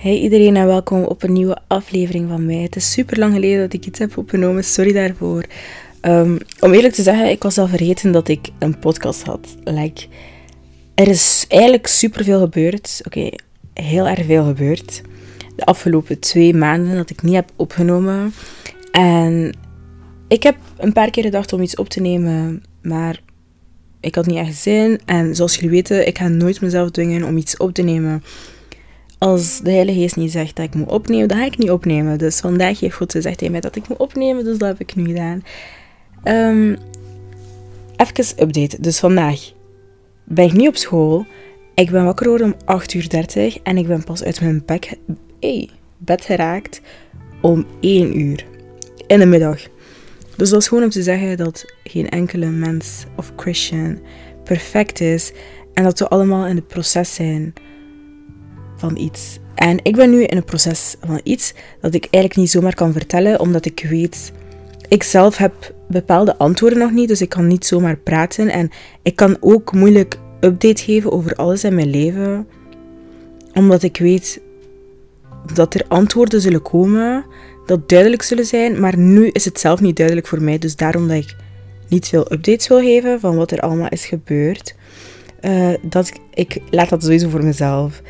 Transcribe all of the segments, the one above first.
Hey iedereen en welkom op een nieuwe aflevering van mij. Het is super lang geleden dat ik iets heb opgenomen, sorry daarvoor. Um, om eerlijk te zeggen, ik was al vergeten dat ik een podcast had. Like, er is eigenlijk super veel gebeurd. Oké, heel erg veel gebeurd. De afgelopen twee maanden dat ik niet heb opgenomen. En ik heb een paar keer gedacht om iets op te nemen, maar ik had niet echt zin. En zoals jullie weten, ik ga nooit mezelf dwingen om iets op te nemen als de Heilige Geest niet zegt dat ik moet opnemen, dan ga ik niet opnemen. Dus vandaag heeft God gezegd tegen mij dat ik moet opnemen, dus dat heb ik nu gedaan. Um, even update. Dus vandaag ben ik niet op school. Ik ben wakker geworden om 8.30 uur en ik ben pas uit mijn bed, geraakt om 1 uur in de middag. Dus dat is gewoon om te zeggen dat geen enkele mens of Christian perfect is en dat we allemaal in het proces zijn van iets. En ik ben nu in een proces van iets dat ik eigenlijk niet zomaar kan vertellen, omdat ik weet, ik zelf heb bepaalde antwoorden nog niet, dus ik kan niet zomaar praten. En ik kan ook moeilijk update geven over alles in mijn leven, omdat ik weet dat er antwoorden zullen komen, dat duidelijk zullen zijn, maar nu is het zelf niet duidelijk voor mij, dus daarom dat ik niet veel updates wil geven van wat er allemaal is gebeurd. Uh, dat, ik laat dat sowieso voor mezelf.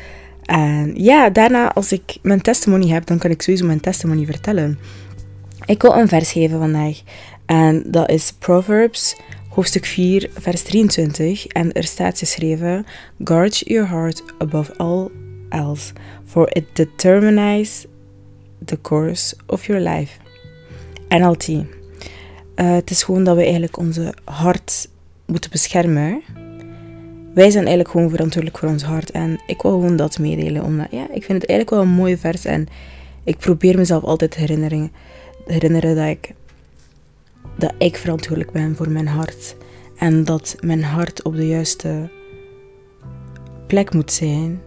En ja, daarna, als ik mijn testimony heb, dan kan ik sowieso mijn testimony vertellen. Ik wil een vers geven vandaag. En dat is Proverbs, hoofdstuk 4, vers 23. En er staat geschreven: Guard your heart above all else, for it determines the course of your life. NLT. Uh, het is gewoon dat we eigenlijk onze hart moeten beschermen wij zijn eigenlijk gewoon verantwoordelijk voor ons hart. En ik wil gewoon dat meedelen. Omdat, ja, ik vind het eigenlijk wel een mooie vers. En ik probeer mezelf altijd te herinneren, herinneren dat ik, dat ik verantwoordelijk ben voor mijn hart. En dat mijn hart op de juiste plek moet zijn.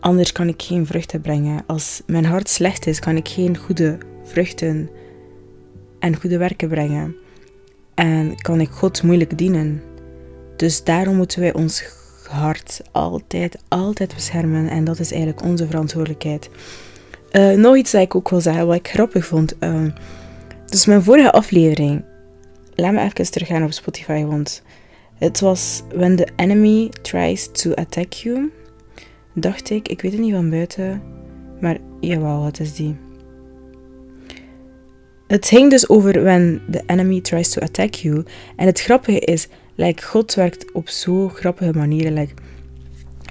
Anders kan ik geen vruchten brengen. Als mijn hart slecht is, kan ik geen goede vruchten en goede werken brengen. En kan ik God moeilijk dienen. Dus daarom moeten wij ons hart altijd, altijd beschermen. En dat is eigenlijk onze verantwoordelijkheid. Uh, nog iets dat ik ook wil zeggen, wat ik grappig vond. Uh, dus mijn vorige aflevering. Laat me even teruggaan op Spotify, want het was When the enemy tries to attack you. Dacht ik, ik weet het niet van buiten. Maar jawel, wat is die? Het ging dus over when the enemy tries to attack you. En het grappige is, Like, God werkt op zo grappige manieren. Like,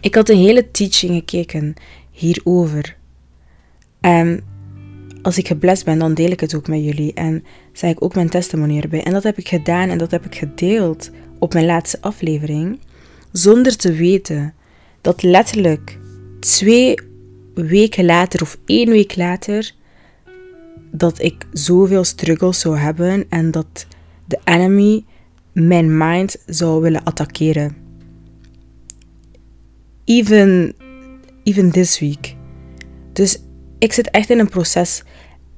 ik had een hele teaching gekeken hierover. En als ik geblest ben, dan deel ik het ook met jullie. En zeg ik ook mijn testimony erbij. En dat heb ik gedaan en dat heb ik gedeeld op mijn laatste aflevering. Zonder te weten dat letterlijk twee weken later of één week later dat ik zoveel struggles zou hebben en dat de enemy mijn mind zou willen attackeren. Even, even this week. Dus ik zit echt in een proces.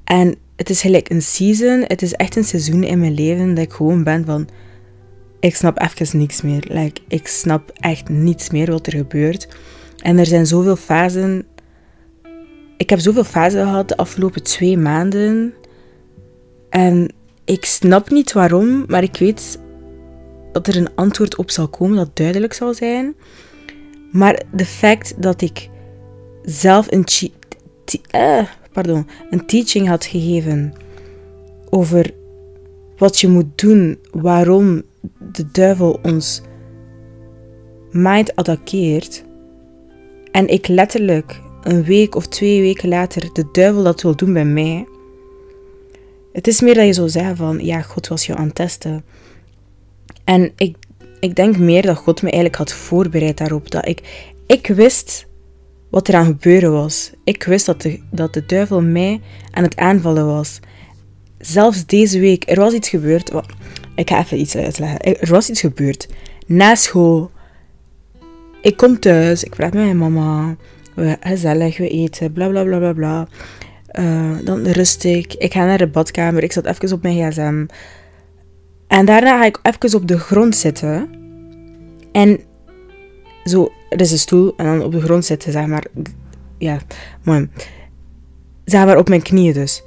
En het is gelijk een season. Het is echt een seizoen in mijn leven dat ik gewoon ben van... Ik snap even niks meer. Like, ik snap echt niets meer wat er gebeurt. En er zijn zoveel fasen... Ik heb zoveel fasen gehad de afgelopen twee maanden. En ik snap niet waarom, maar ik weet dat er een antwoord op zal komen dat duidelijk zal zijn. Maar de feit dat ik zelf een, uh, pardon, een teaching had gegeven over wat je moet doen, waarom de duivel ons mind attaqueert. En ik letterlijk een week of twee weken later de duivel dat wil doen bij mij. Het is meer dat je zou zeggen van, ja, God was je aan het testen. En ik, ik denk meer dat God me eigenlijk had voorbereid daarop. Dat ik, ik wist wat er aan gebeuren was. Ik wist dat de, dat de duivel mij aan het aanvallen was. Zelfs deze week, er was iets gebeurd. ik ga even iets uitleggen. Er was iets gebeurd. Na school. Ik kom thuis, ik praat met mijn mama. We, gezellig, we eten, bla bla bla bla bla. Uh, dan rust ik. Ik ga naar de badkamer. Ik zat even op mijn gsm. En daarna ga ik even op de grond zitten. En zo, er is een stoel en dan op de grond zitten, zeg maar. ja, maar ze waren op mijn knieën dus.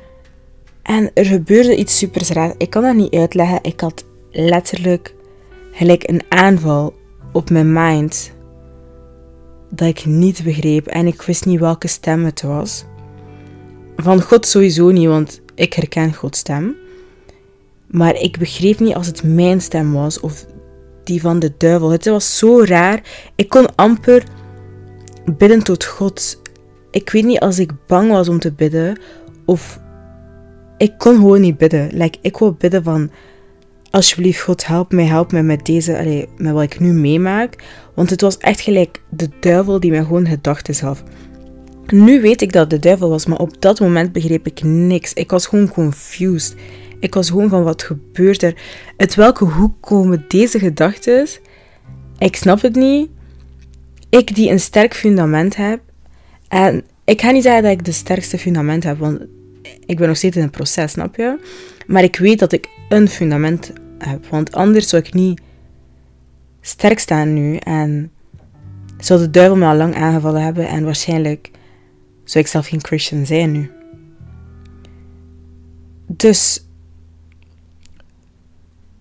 En er gebeurde iets super raars. Ik kan dat niet uitleggen. Ik had letterlijk gelijk een aanval op mijn mind dat ik niet begreep en ik wist niet welke stem het was. Van God sowieso niet, want ik herken Gods stem. Maar ik begreep niet als het mijn stem was of die van de duivel. Het was zo raar. Ik kon amper bidden tot God. Ik weet niet als ik bang was om te bidden of ik kon gewoon niet bidden. Like, ik wil bidden van alsjeblieft God help mij, help mij met deze, allee, met wat ik nu meemaak. Want het was echt gelijk de duivel die mij gewoon gedachten gaf. Nu weet ik dat de duivel was, maar op dat moment begreep ik niks. Ik was gewoon confused. Ik was gewoon van wat gebeurt er? Uit welke hoek komen deze gedachten? Ik snap het niet. Ik die een sterk fundament heb. En ik ga niet zeggen dat ik de sterkste fundament heb, want ik ben nog steeds in een proces, snap je? Maar ik weet dat ik een fundament heb, want anders zou ik niet sterk staan nu. En zou de duivel me al lang aangevallen hebben en waarschijnlijk zou ik zelf geen Christian zijn nu. Dus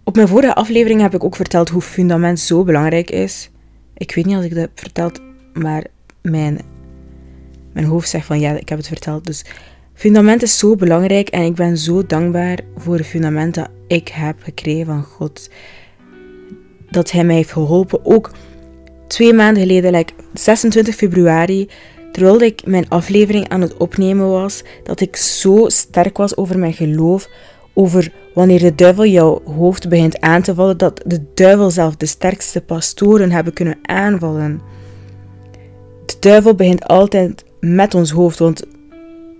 op mijn vorige aflevering heb ik ook verteld hoe fundament zo belangrijk is. Ik weet niet als ik dat heb verteld, maar mijn, mijn hoofd zegt van ja, ik heb het verteld. Dus fundament is zo belangrijk en ik ben zo dankbaar voor het fundament dat ik heb gekregen van God. Dat Hij mij heeft geholpen. Ook twee maanden geleden, like 26 februari, terwijl ik mijn aflevering aan het opnemen was, dat ik zo sterk was over mijn geloof, over wanneer de duivel jouw hoofd begint aan te vallen, dat de duivel zelf de sterkste pastoren hebben kunnen aanvallen. De duivel begint altijd met ons hoofd, want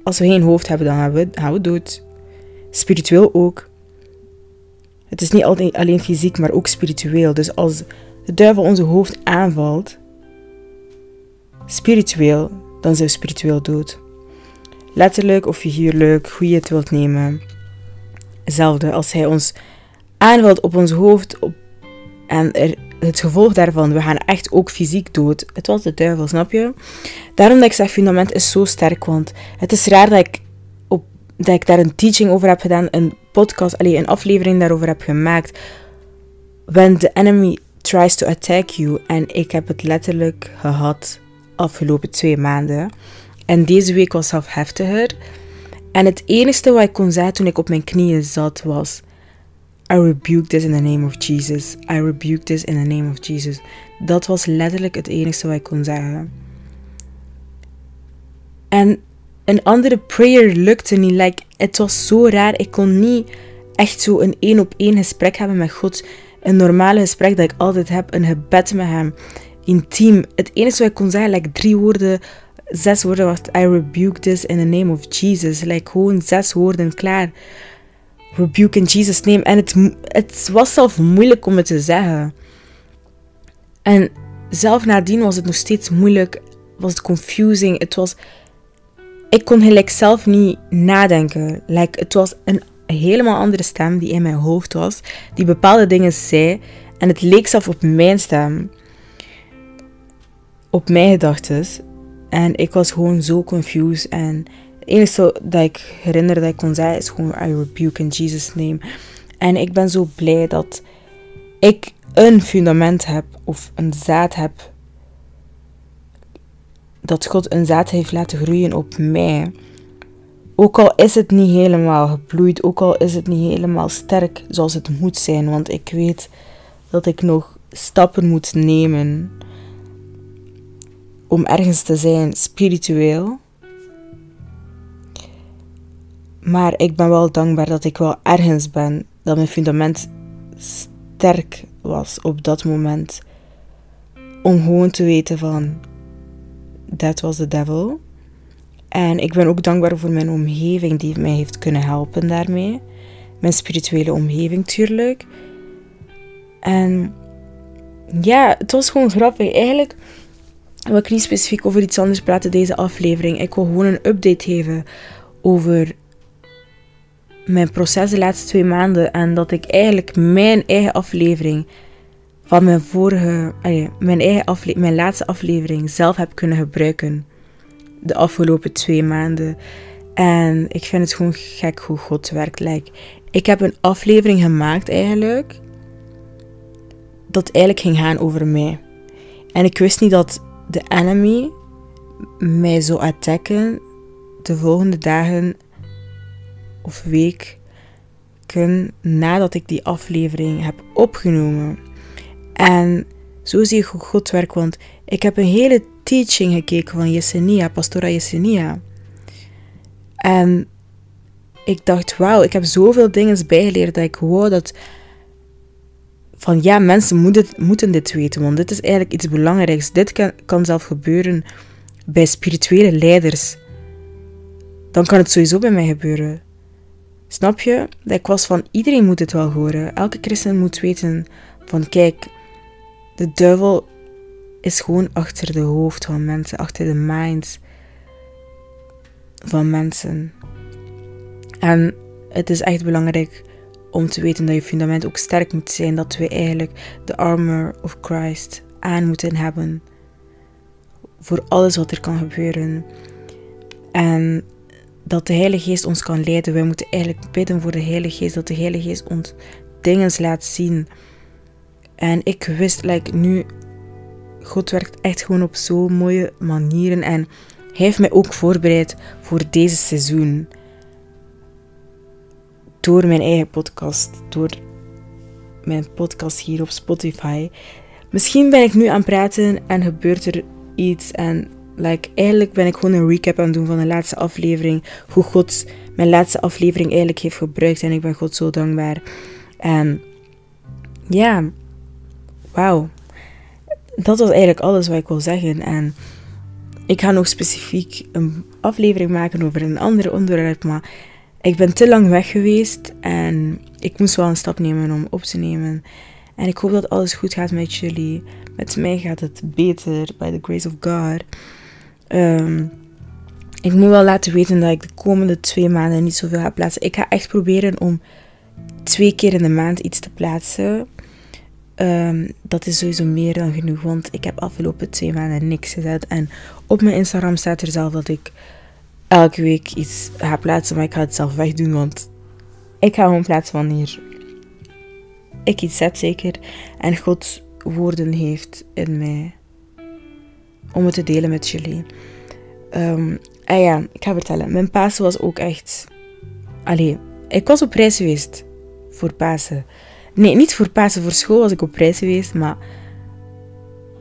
als we geen hoofd hebben, dan gaan we, dood. Spiritueel ook. Het is niet alleen fysiek, maar ook spiritueel. Dus als de duivel onze hoofd aanvalt, spiritueel, dan zijn we spiritueel dood. Letterlijk of figuurlijk, hoe je het wilt nemen. Hetzelfde als hij ons aanvalt op ons hoofd op, en het gevolg daarvan, we gaan echt ook fysiek dood. Het was de duivel, snap je? Daarom dat ik zeg, fundament is zo sterk, want het is raar dat ik, op, dat ik daar een teaching over heb gedaan, een podcast, alleen een aflevering daarover heb gemaakt. When the enemy tries to attack you. En ik heb het letterlijk gehad afgelopen twee maanden. En deze week was zelf heftiger. En het enige wat ik kon zeggen toen ik op mijn knieën zat was: I rebuke this in the name of Jesus. I rebuke this in the name of Jesus. Dat was letterlijk het enige wat ik kon zeggen. En een andere prayer lukte niet. Like, het was zo raar. Ik kon niet echt zo een één op één gesprek hebben met God. Een normale gesprek dat ik altijd heb. Een gebed met hem. Intiem. Het enige wat ik kon zeggen, like drie woorden zes woorden wacht. I rebuke this in the name of Jesus. Like gewoon zes woorden klaar. Rebuke in Jesus' name. En het, het was zelf moeilijk om het te zeggen. En zelf nadien was het nog steeds moeilijk. Was het confusing. Het was... Ik kon gelijk zelf niet nadenken. Like, het was een helemaal andere stem die in mijn hoofd was. Die bepaalde dingen zei. En het leek zelf op mijn stem. Op mijn gedachten. En ik was gewoon zo confused. En het enige dat ik herinner dat ik kon zeggen is gewoon I rebuke in Jesus' name. En ik ben zo blij dat ik een fundament heb of een zaad heb. Dat God een zaad heeft laten groeien op mij. Ook al is het niet helemaal gebloeid, ook al is het niet helemaal sterk zoals het moet zijn, want ik weet dat ik nog stappen moet nemen om ergens te zijn spiritueel. Maar ik ben wel dankbaar dat ik wel ergens ben, dat mijn fundament sterk was op dat moment. Om gewoon te weten van, dat was de devil. En ik ben ook dankbaar voor mijn omgeving die mij heeft kunnen helpen daarmee. Mijn spirituele omgeving, tuurlijk. En ja, het was gewoon grappig. Eigenlijk wil ik niet specifiek over iets anders praten deze aflevering. Ik wil gewoon een update geven over mijn proces de laatste twee maanden. En dat ik eigenlijk mijn eigen aflevering van mijn vorige, mijn, eigen afle mijn laatste aflevering zelf heb kunnen gebruiken de afgelopen twee maanden. En ik vind het gewoon gek hoe God werkt. Like, ik heb een aflevering gemaakt eigenlijk. Dat eigenlijk ging gaan over mij. En ik wist niet dat de enemy mij zou attacken de volgende dagen of weken nadat ik die aflevering heb opgenomen. En zo zie je hoe God werkt, want ik heb een hele teaching gekeken van Yesenia, Pastora Yesenia. En ik dacht, wauw, ik heb zoveel dingen bijgeleerd dat ik wou dat... Van ja, mensen moeten, moeten dit weten, want dit is eigenlijk iets belangrijks. Dit kan, kan zelf gebeuren bij spirituele leiders. Dan kan het sowieso bij mij gebeuren. Snap je? Dat ik was van iedereen moet het wel horen. Elke christen moet weten van kijk, de duivel is gewoon achter de hoofd van mensen, achter de minds van mensen. En het is echt belangrijk om te weten dat je fundament ook sterk moet zijn, dat we eigenlijk de armor of Christ aan moeten hebben voor alles wat er kan gebeuren. En dat de Heilige Geest ons kan leiden. Wij moeten eigenlijk bidden voor de Heilige Geest, dat de Heilige Geest ons dingen laat zien. En ik wist, like, nu, God werkt echt gewoon op zo'n mooie manieren. En Hij heeft mij ook voorbereid voor deze seizoen. Door mijn eigen podcast, door mijn podcast hier op Spotify. Misschien ben ik nu aan het praten en gebeurt er iets en Like, eigenlijk ben ik gewoon een recap aan het doen van de laatste aflevering. Hoe God mijn laatste aflevering eigenlijk heeft gebruikt. En ik ben God zo dankbaar. En ja, wauw. Dat was eigenlijk alles wat ik wil zeggen. En ik ga nog specifiek een aflevering maken over een ander onderwerp. Maar ik ben te lang weg geweest. En ik moest wel een stap nemen om op te nemen. En ik hoop dat alles goed gaat met jullie. Met mij gaat het beter, by the grace of God. Ehm, ik moet wel laten weten dat ik de komende twee maanden niet zoveel ga plaatsen. Ik ga echt proberen om twee keer in de maand iets te plaatsen. Ehm, dat is sowieso meer dan genoeg, want ik heb afgelopen twee maanden niks gezet. En op mijn Instagram staat er zelf dat ik elke week iets ga plaatsen, maar ik ga het zelf wegdoen, want ik ga gewoon plaatsen wanneer ik iets zet, zeker. En God woorden heeft in mij om het te delen met jullie. Um, ah ja, ik ga vertellen. Mijn Pasen was ook echt... Allee, ik was op reis geweest voor Pasen. Nee, niet voor Pasen. Voor school was ik op reis geweest, maar...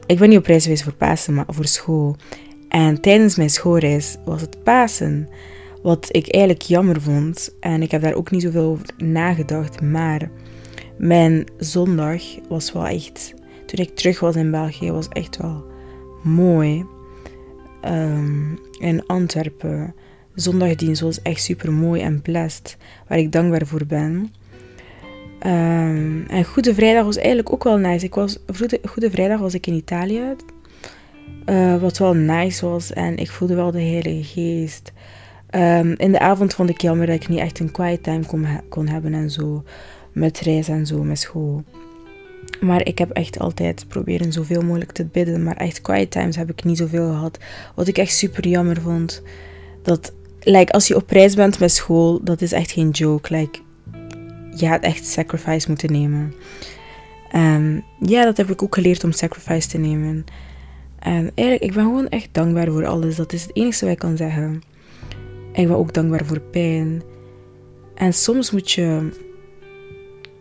Ik ben niet op reis geweest voor Pasen, maar voor school. En tijdens mijn schoolreis was het Pasen. Wat ik eigenlijk jammer vond. En ik heb daar ook niet zoveel over nagedacht. Maar mijn zondag was wel echt... Toen ik terug was in België, was echt wel mooi. Um, in Antwerpen. Zondagdienst was echt super mooi en blessed, waar ik dankbaar voor ben. Um, en Goede Vrijdag was eigenlijk ook wel nice. Ik was, Goede, Vrijdag was ik in Italië, uh, wat wel nice was. En ik voelde wel de Heilige Geest. Um, in de avond vond ik jammer dat ik niet echt een quiet time kon, kon hebben en zo. Met reis en zo, met school. Maar ik heb echt altijd proberen zoveel mogelijk te bidden. Maar echt quiet times heb ik niet zoveel gehad. Wat ik echt super jammer vond. Dat, als je op reis bent met school, dat is echt geen joke. Je gaat echt sacrifice moeten nemen. En ja, dat heb ik ook geleerd om sacrifice te nemen. En eigenlijk, ik ben gewoon echt dankbaar voor alles. Dat is het enige wat ik kan zeggen. Ik ben ook dankbaar voor pijn. En soms moet je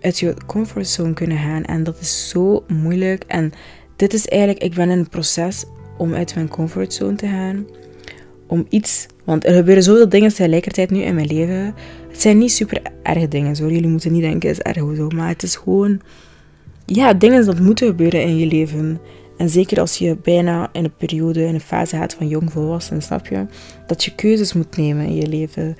uit je comfortzone kunnen gaan. En dat is zo moeilijk. En dit is eigenlijk, ik ben in een proces om uit mijn comfortzone te gaan. Om iets, want er gebeuren zoveel dingen tegelijkertijd nu in mijn leven. Het zijn niet super erge dingen, sorry. Jullie moeten niet denken, het is erg of zo. Maar het is gewoon, ja, dingen dat moeten gebeuren in je leven. En zeker als je bijna in een periode, in een fase gaat van jong volwassen, snap je? Dat je keuzes moet nemen in je leven.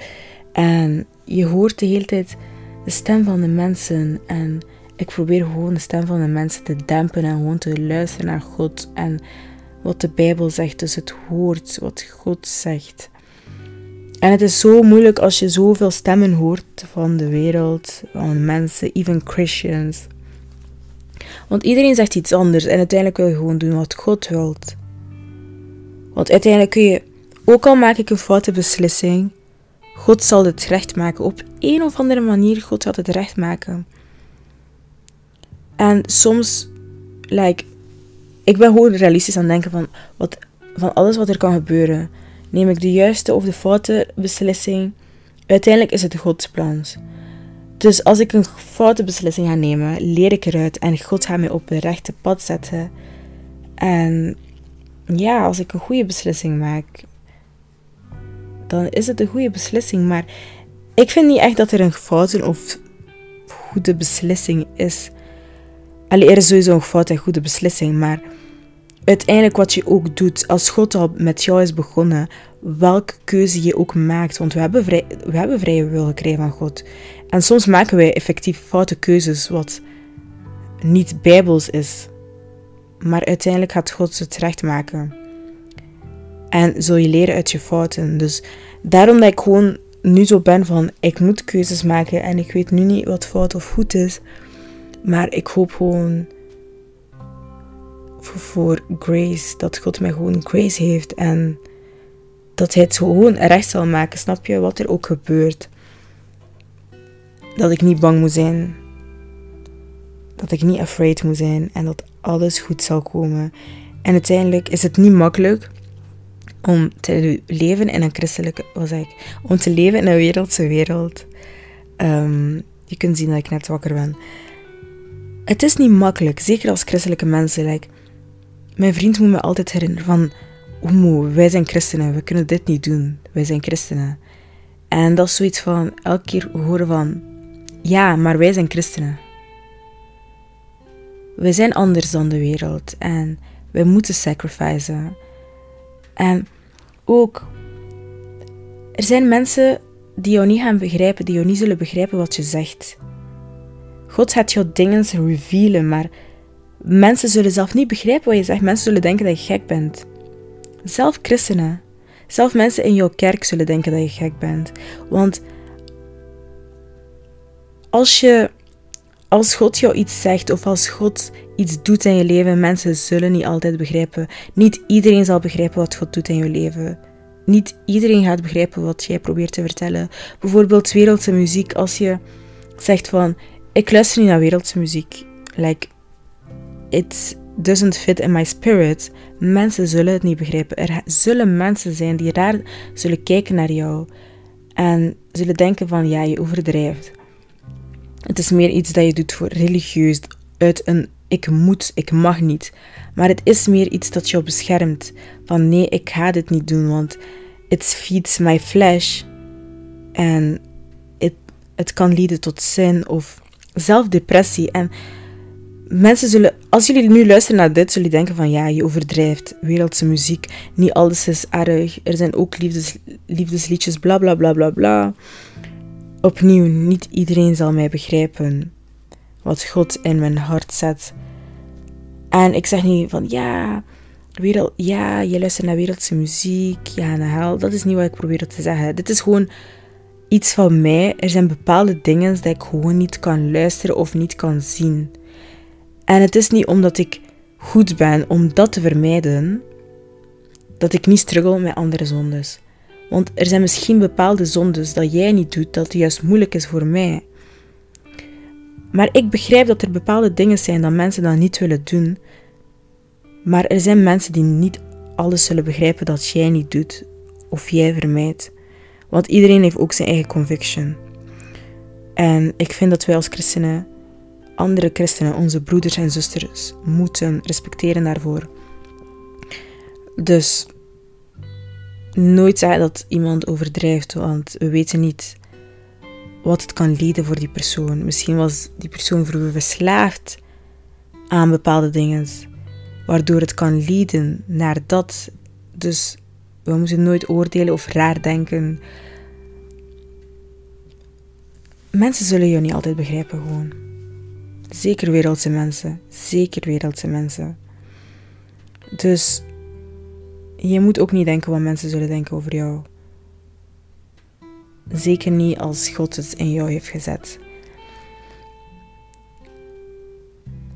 En je hoort de hele tijd de stem van de mensen. En ik probeer gewoon de stem van de mensen te dempen en gewoon te luisteren naar God en wat de Bijbel zegt. Dus het hoort wat God zegt. En het is zo moeilijk als je zoveel stemmen hoort van de wereld, van mensen, even Christians. Want iedereen zegt iets anders en uiteindelijk wil je gewoon doen wat God wilt. Want uiteindelijk kun je Ook al maak ik een foute beslissing, God zal het recht maken. Op een of andere manier, God zal het recht maken. En soms, like, ik ben gewoon realistisch aan het denken van, wat, van alles wat er kan gebeuren. Neem ik de juiste of de foute beslissing? Uiteindelijk is het Gods plan. Dus als ik een foute beslissing ga nemen, leer ik eruit en God gaat mij op het rechte pad zetten. En ja, als ik een goede beslissing maak, dan is het een goede beslissing. Maar ik vind niet echt dat er een foute of goede beslissing is. Allee, er is sowieso een foute en goede beslissing, maar uiteindelijk wat je ook doet, als God al met jou is begonnen, welke keuze je ook maakt, want we hebben, we hebben vrije wil gekregen van God. En soms maken wij effectief foute keuzes, wat niet bijbels is. Maar uiteindelijk gaat God het recht maken. En zul je leren uit je fouten. Dus daarom dat ik gewoon nu zo ben van, ik moet keuzes maken en ik weet nu niet wat fout of goed is. Maar ik hoop gewoon voor, grace, dat God mij gewoon grace heeft en dat hij het gewoon recht zal maken, snap je, wat er ook gebeurt. Dat ik niet bang moet zijn, dat ik niet afraid moet zijn en dat alles goed zal komen. En uiteindelijk is het niet makkelijk om te leven in een christelijke, wat zeg ik, om te leven in een wereldse wereld. Um, je kunt zien dat ik net wakker ben. Het is niet makkelijk, zeker als christelijke mensen. Like, mijn vriend moet me altijd herinneren van, Oemo, wij zijn christenen, we kunnen dit niet doen. Wij zijn christenen. En dat is zoiets van, elke keer horen van, ja, maar wij zijn christenen. We zijn anders dan de wereld en wij moeten sacrificen. En ook, er zijn mensen die jou niet gaan begrijpen, die jou niet zullen begrijpen wat je zegt. God gaat jou dingen revealen, maar mensen zullen zelf niet begrijpen wat je zegt. Mensen zullen denken dat je gek bent. Zelf christenen, zelf mensen in jouw kerk zullen denken dat je gek bent. Want als je als God jou iets zegt of als God iets doet in je leven, mensen zullen niet altijd begrijpen. Niet iedereen zal begrijpen wat God doet in je leven. Niet iedereen gaat begrijpen wat jij probeert te vertellen. Bijvoorbeeld wereldse muziek. Als je zegt van, ik luister niet naar wereldse muziek. Like, it doesn't fit in my spirit. Mensen zullen het niet begrijpen. Er zullen mensen zijn die raar zullen kijken naar jou. En zullen denken van, ja, je overdrijft. Het is meer iets dat je doet voor religieus, uit een ik moet, ik mag niet. Maar het is meer iets dat jou beschermt. Van nee, ik ga dit niet doen, want it feeds my flesh. En het kan leiden tot zin of zelfdepressie. En mensen zullen, als jullie nu luisteren naar dit, zullen denken van ja, je overdrijft. Wereldse muziek, niet alles is erg. Er zijn ook liefdes, liefdesliedjes, bla bla bla bla bla. Opnieuw, niet iedereen zal mij begrijpen wat God in mijn hart zet. En ik zeg niet van ja, wereld, ja, je luistert naar wereldse muziek, ja, naar hel. Dat is niet wat ik probeer te zeggen. Dit is gewoon iets van mij. Er zijn bepaalde dingen dat ik gewoon niet kan luisteren of niet kan zien. En het is niet omdat ik goed ben om dat te vermijden, dat ik niet struggle met andere zondes. Want er zijn misschien bepaalde zondes dat jij niet doet, dat juist moeilijk is voor mij. Maar ik begrijp dat er bepaalde dingen zijn dat mensen dan niet willen doen. Maar er zijn mensen die niet alles zullen begrijpen dat jij niet doet of jij vermijdt. Want iedereen heeft ook zijn eigen conviction. En ik vind dat wij als christenen andere christenen, onze broeders en zusters, moeten respecteren daarvoor. Dus nooit zeggen dat iemand overdrijft, want we weten niet wat het kan leiden voor die persoon. Misschien was die persoon vroeger verslaafd aan bepaalde dingen, waardoor het kan leiden naar dat. Dus we moeten nooit oordelen of raar denken. Mensen zullen je niet altijd begrijpen, gewoon. Zeker wereldse mensen. Zeker wereldse mensen. Dus je moet ook niet denken wat mensen zullen denken over jou. Zeker niet als God het in jou heeft gezet.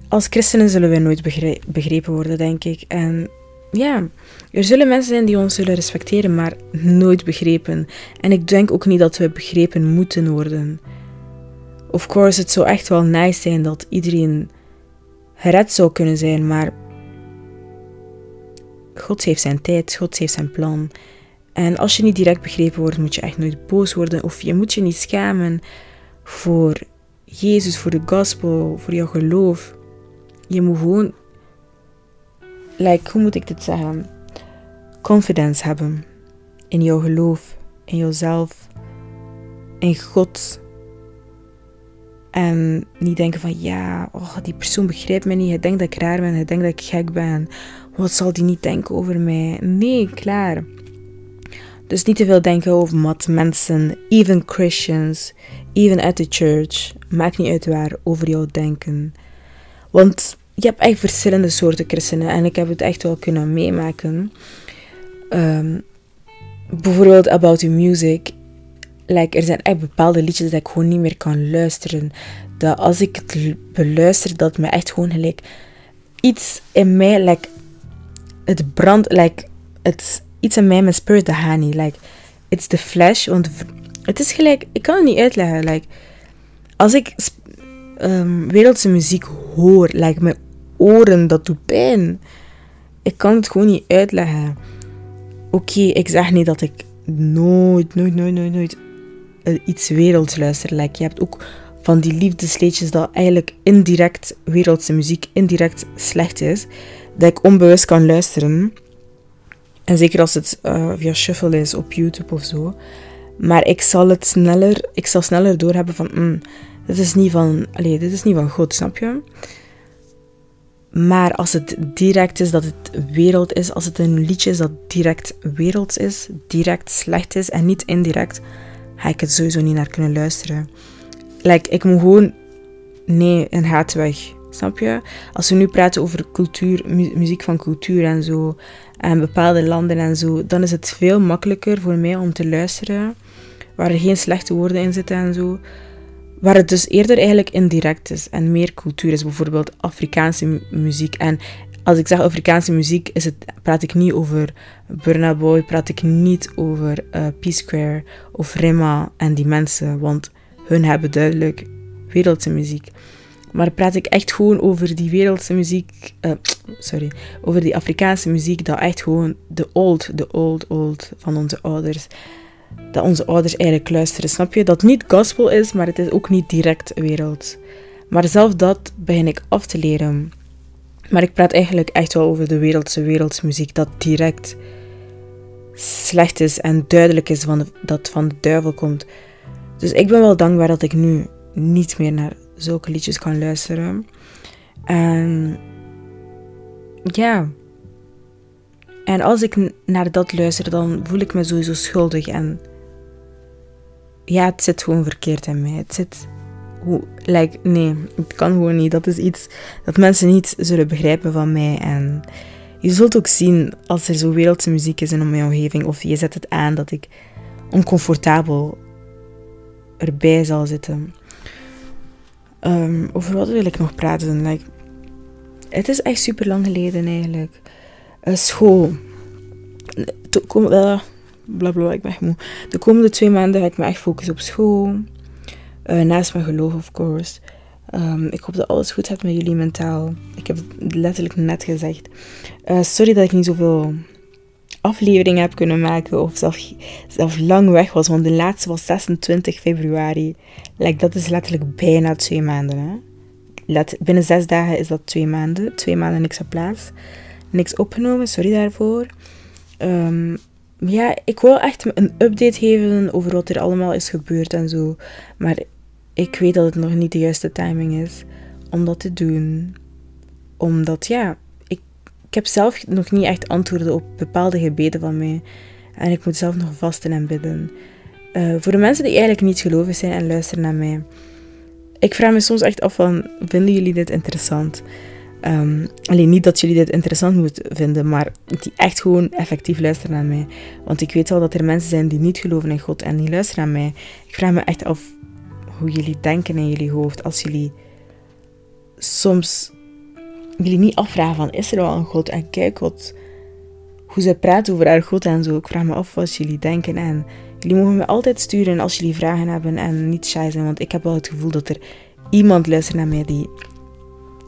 Als christenen zullen wij nooit begrepen worden, denk ik. En ja, er zullen mensen zijn die ons zullen respecteren, maar nooit begrepen. En ik denk ook niet dat we begrepen moeten worden. Of course, het zou echt wel nice zijn dat iedereen gered zou kunnen zijn, maar God heeft zijn tijd, God heeft zijn plan. En als je niet direct begrepen wordt, moet je echt nooit boos worden of je moet je niet schamen voor Jezus, voor de gospel, voor jouw geloof. Je moet gewoon, like, hoe moet ik dit zeggen? Confidence hebben in jouw geloof, in jezelf, in God. En niet denken van ja, oh, die persoon begrijpt me niet. Hij denkt dat ik raar ben, hij denkt dat ik gek ben. Wat zal die niet denken over mij? Nee, klaar. Dus niet te veel denken over wat mensen, even Christians, even at the church, maakt niet uit waar, over jou denken. Want je hebt echt verschillende soorten christenen en ik heb het echt wel kunnen meemaken. Um, bijvoorbeeld About Your Music. Like, er zijn echt bepaalde liedjes dat ik gewoon niet meer kan luisteren. Dat als ik het beluister, dat me echt gewoon gelijk iets in mij, like, het brandt, like, het, iets in mij, mijn spirit, dat gaat niet. Like, it's the flesh, want het is gelijk, ik kan het niet uitleggen. Like, als ik um, wereldse muziek hoor, like, mijn oren, dat doet pijn. Ik kan het gewoon niet uitleggen. Oké, ik zeg niet dat ik nooit, nooit, nooit, nooit, nooit iets werelds luister. Like, je hebt ook van die liefdesleedjes dat eigenlijk indirect wereldse muziek indirect slecht is. Dat ik onbewust kan luisteren. En zeker als het uh, via shuffle is op YouTube of zo. Maar ik zal het sneller, ik zal sneller doorhebben van, mm, dit is niet van, allez, dit is niet van God, snap je? Maar als het direct is dat het wereld is, als het een liedje is dat direct werelds is, direct slecht is en niet indirect, ga ik het sowieso niet naar kunnen luisteren. Like, ik moet gewoon, nee, een haat weg. Snap je? Als we nu praten over cultuur, muziek van cultuur en zo, en bepaalde landen en zo, dan is het veel makkelijker voor mij om te luisteren, waar er geen slechte woorden in zitten en zo. Waar het dus eerder eigenlijk indirect is en meer cultuur is, bijvoorbeeld Afrikaanse muziek. En als ik zeg Afrikaanse muziek, is het, praat ik niet over Burna Boy, praat ik niet over uh, P-Square of Rema en die mensen, want hun hebben duidelijk wereldse muziek. Maar praat ik echt gewoon over die wereldse muziek, uh, sorry, over die Afrikaanse muziek, dat echt gewoon de old, de old, old van onze ouders dat onze ouders eigenlijk luisteren. Snap je? Dat niet gospel is, maar het is ook niet direct wereld. Maar zelf dat begin ik af te leren. Maar ik praat eigenlijk echt wel over de wereldse wereldsmuziek dat direct slecht is en duidelijk is van dat van de duivel komt. Dus ik ben wel dankbaar dat ik nu niet meer naar zulke liedjes kan luisteren. En ja. En als ik naar dat luister, dan voel ik me sowieso schuldig en ja, het zit gewoon verkeerd in mij. Het zit. Hoe, like, nee, het kan gewoon niet. Dat is iets dat mensen niet zullen begrijpen van mij. En je zult ook zien als er zo wereldse muziek is in mijn omgeving, of je zet het aan, dat ik oncomfortabel erbij zal zitten. Um, over wat wil ik nog praten? Like, het is echt super lang geleden eigenlijk. Uh, school. Kom, uh, bla ik ben moe. De komende twee maanden ga ik me echt focussen op school. Uh, naast mijn geloof, of course. Um, ik hoop dat alles goed gaat met jullie mentaal. Ik heb het letterlijk net gezegd. Uh, sorry dat ik niet zoveel afleveringen heb kunnen maken. Of zelf, lang weg was. Want de laatste was 26 februari. Like, dat is letterlijk bijna twee maanden. Hè? Binnen zes dagen is dat twee maanden. Twee maanden niks op plaats. Niks opgenomen, sorry daarvoor. Um, ja, ik wil echt een update geven over wat er allemaal is gebeurd en zo. Maar ik weet dat het nog niet de juiste timing is om dat te doen. Omdat, ja, ik, ik heb zelf nog niet echt antwoorden op bepaalde gebeden van mij. En ik moet zelf nog vasten en bidden. Uh, voor de mensen die eigenlijk niet gelovig zijn en luisteren naar mij. Ik vraag me soms echt af van, vinden jullie dit interessant? Um, alleen niet dat jullie dit interessant moeten vinden, maar die echt gewoon effectief luisteren naar mij. Want ik weet wel dat er mensen zijn die niet geloven in God en die luisteren naar mij. Ik vraag me echt af hoe jullie denken in jullie hoofd als jullie soms jullie niet afvragen van is er wel een God en kijk wat hoe ze praat over haar God en zo. Ik vraag me af wat jullie denken. En jullie mogen me altijd sturen als jullie vragen hebben en niet shy zijn. Want ik heb wel het gevoel dat er iemand luistert naar mij die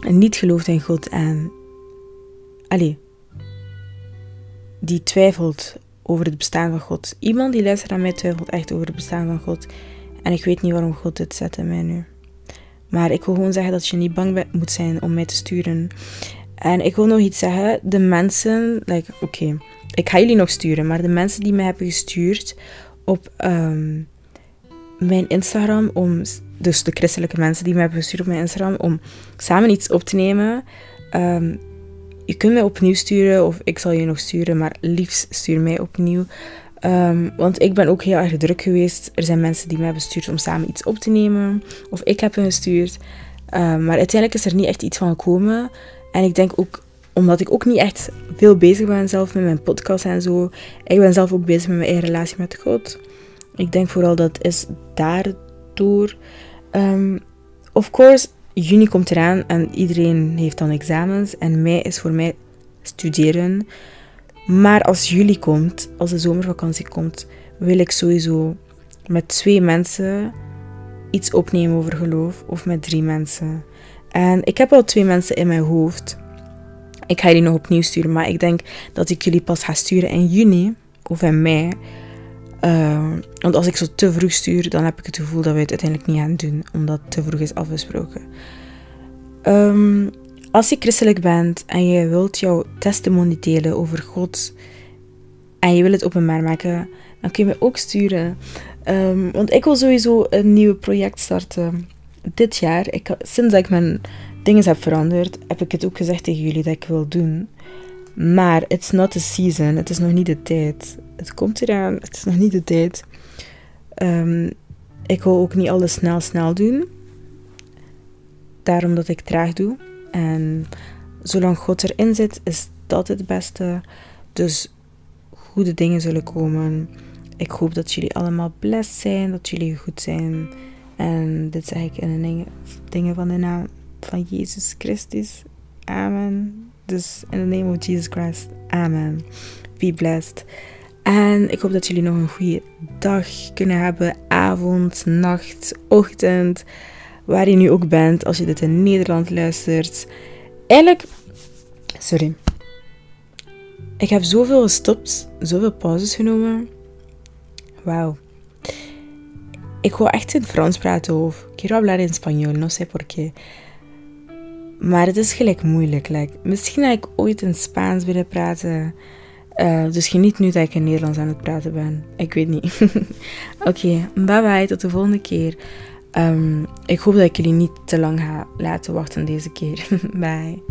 niet gelooft in God en... Allee. Die twijfelt over het bestaan van God. Iemand die luistert naar mij twijfelt echt over het bestaan van God. En ik weet niet waarom God dit zet in mij nu. Maar ik wil gewoon zeggen dat je niet bang moet zijn om mij te sturen. En ik wil nog iets zeggen. De mensen, like, oké, ik ga jullie nog sturen, maar de mensen die mij hebben gestuurd op ehm, mijn Instagram, om, dus de christelijke mensen die mij hebben gestuurd op mijn Instagram, om samen iets op te nemen. Um, je kunt mij opnieuw sturen of ik zal je nog sturen, maar liefst stuur mij opnieuw. Um, want ik ben ook heel erg druk geweest. Er zijn mensen die mij hebben gestuurd om samen iets op te nemen. Of ik heb hen gestuurd. Um, maar uiteindelijk is er niet echt iets van gekomen. En ik denk ook, omdat ik ook niet echt veel bezig ben zelf met mijn podcast en zo. Ik ben zelf ook bezig met mijn eigen relatie met God. Ik denk vooral dat is daardoor. Um, of course, juni komt eraan en iedereen heeft dan examens. En mei is voor mij studeren. Maar als juli komt, als de zomervakantie komt, wil ik sowieso met twee mensen iets opnemen over geloof. Of met drie mensen. En ik heb al twee mensen in mijn hoofd. Ik ga jullie nog opnieuw sturen, maar ik denk dat ik jullie pas ga sturen in juni of in mei. Uh, want als ik zo te vroeg stuur, dan heb ik het gevoel dat we het uiteindelijk niet gaan doen, omdat het te vroeg is afgesproken. Um, als je christelijk bent en je wilt jouw testimony delen over God en je wil het openbaar maken, dan kun je me ook sturen. Um, want ik wil sowieso een nieuw project starten dit jaar. Ik, sinds ik mijn dingen heb veranderd, heb ik het ook gezegd tegen jullie dat ik wil doen. Maar it's not the season. Het is nog niet de tijd. Het komt eraan. Het is nog niet de tijd. Um, ik wil ook niet alles snel, snel doen. Daarom dat ik traag doe. En zolang God erin zit, is dat het beste. Dus goede dingen zullen komen. Ik hoop dat jullie allemaal blessed zijn, dat jullie goed zijn. En dit zeg ik in de dingen van de naam van Jezus Christus. Amen. Dus in the name of Jesus Christ. Amen. Be blessed. En ik hoop dat jullie nog een goede dag kunnen hebben. Avond, nacht, ochtend waar je nu ook bent, als je dit in Nederland luistert. Eigenlijk, sorry. Ik heb zoveel gestopt, zoveel pauzes genomen. Wauw. Ik wou echt in Frans praten of quiero hablar en español, no sé por qué. Maar het is gelijk moeilijk. Like, misschien had ik ooit in Spaans willen praten. Uh, dus geniet nu dat ik in Nederlands aan het praten ben. Ik weet niet. Oké, bye bye. Tot de volgende keer. Um, ik hoop dat ik jullie niet te lang ga laten wachten deze keer. Bye.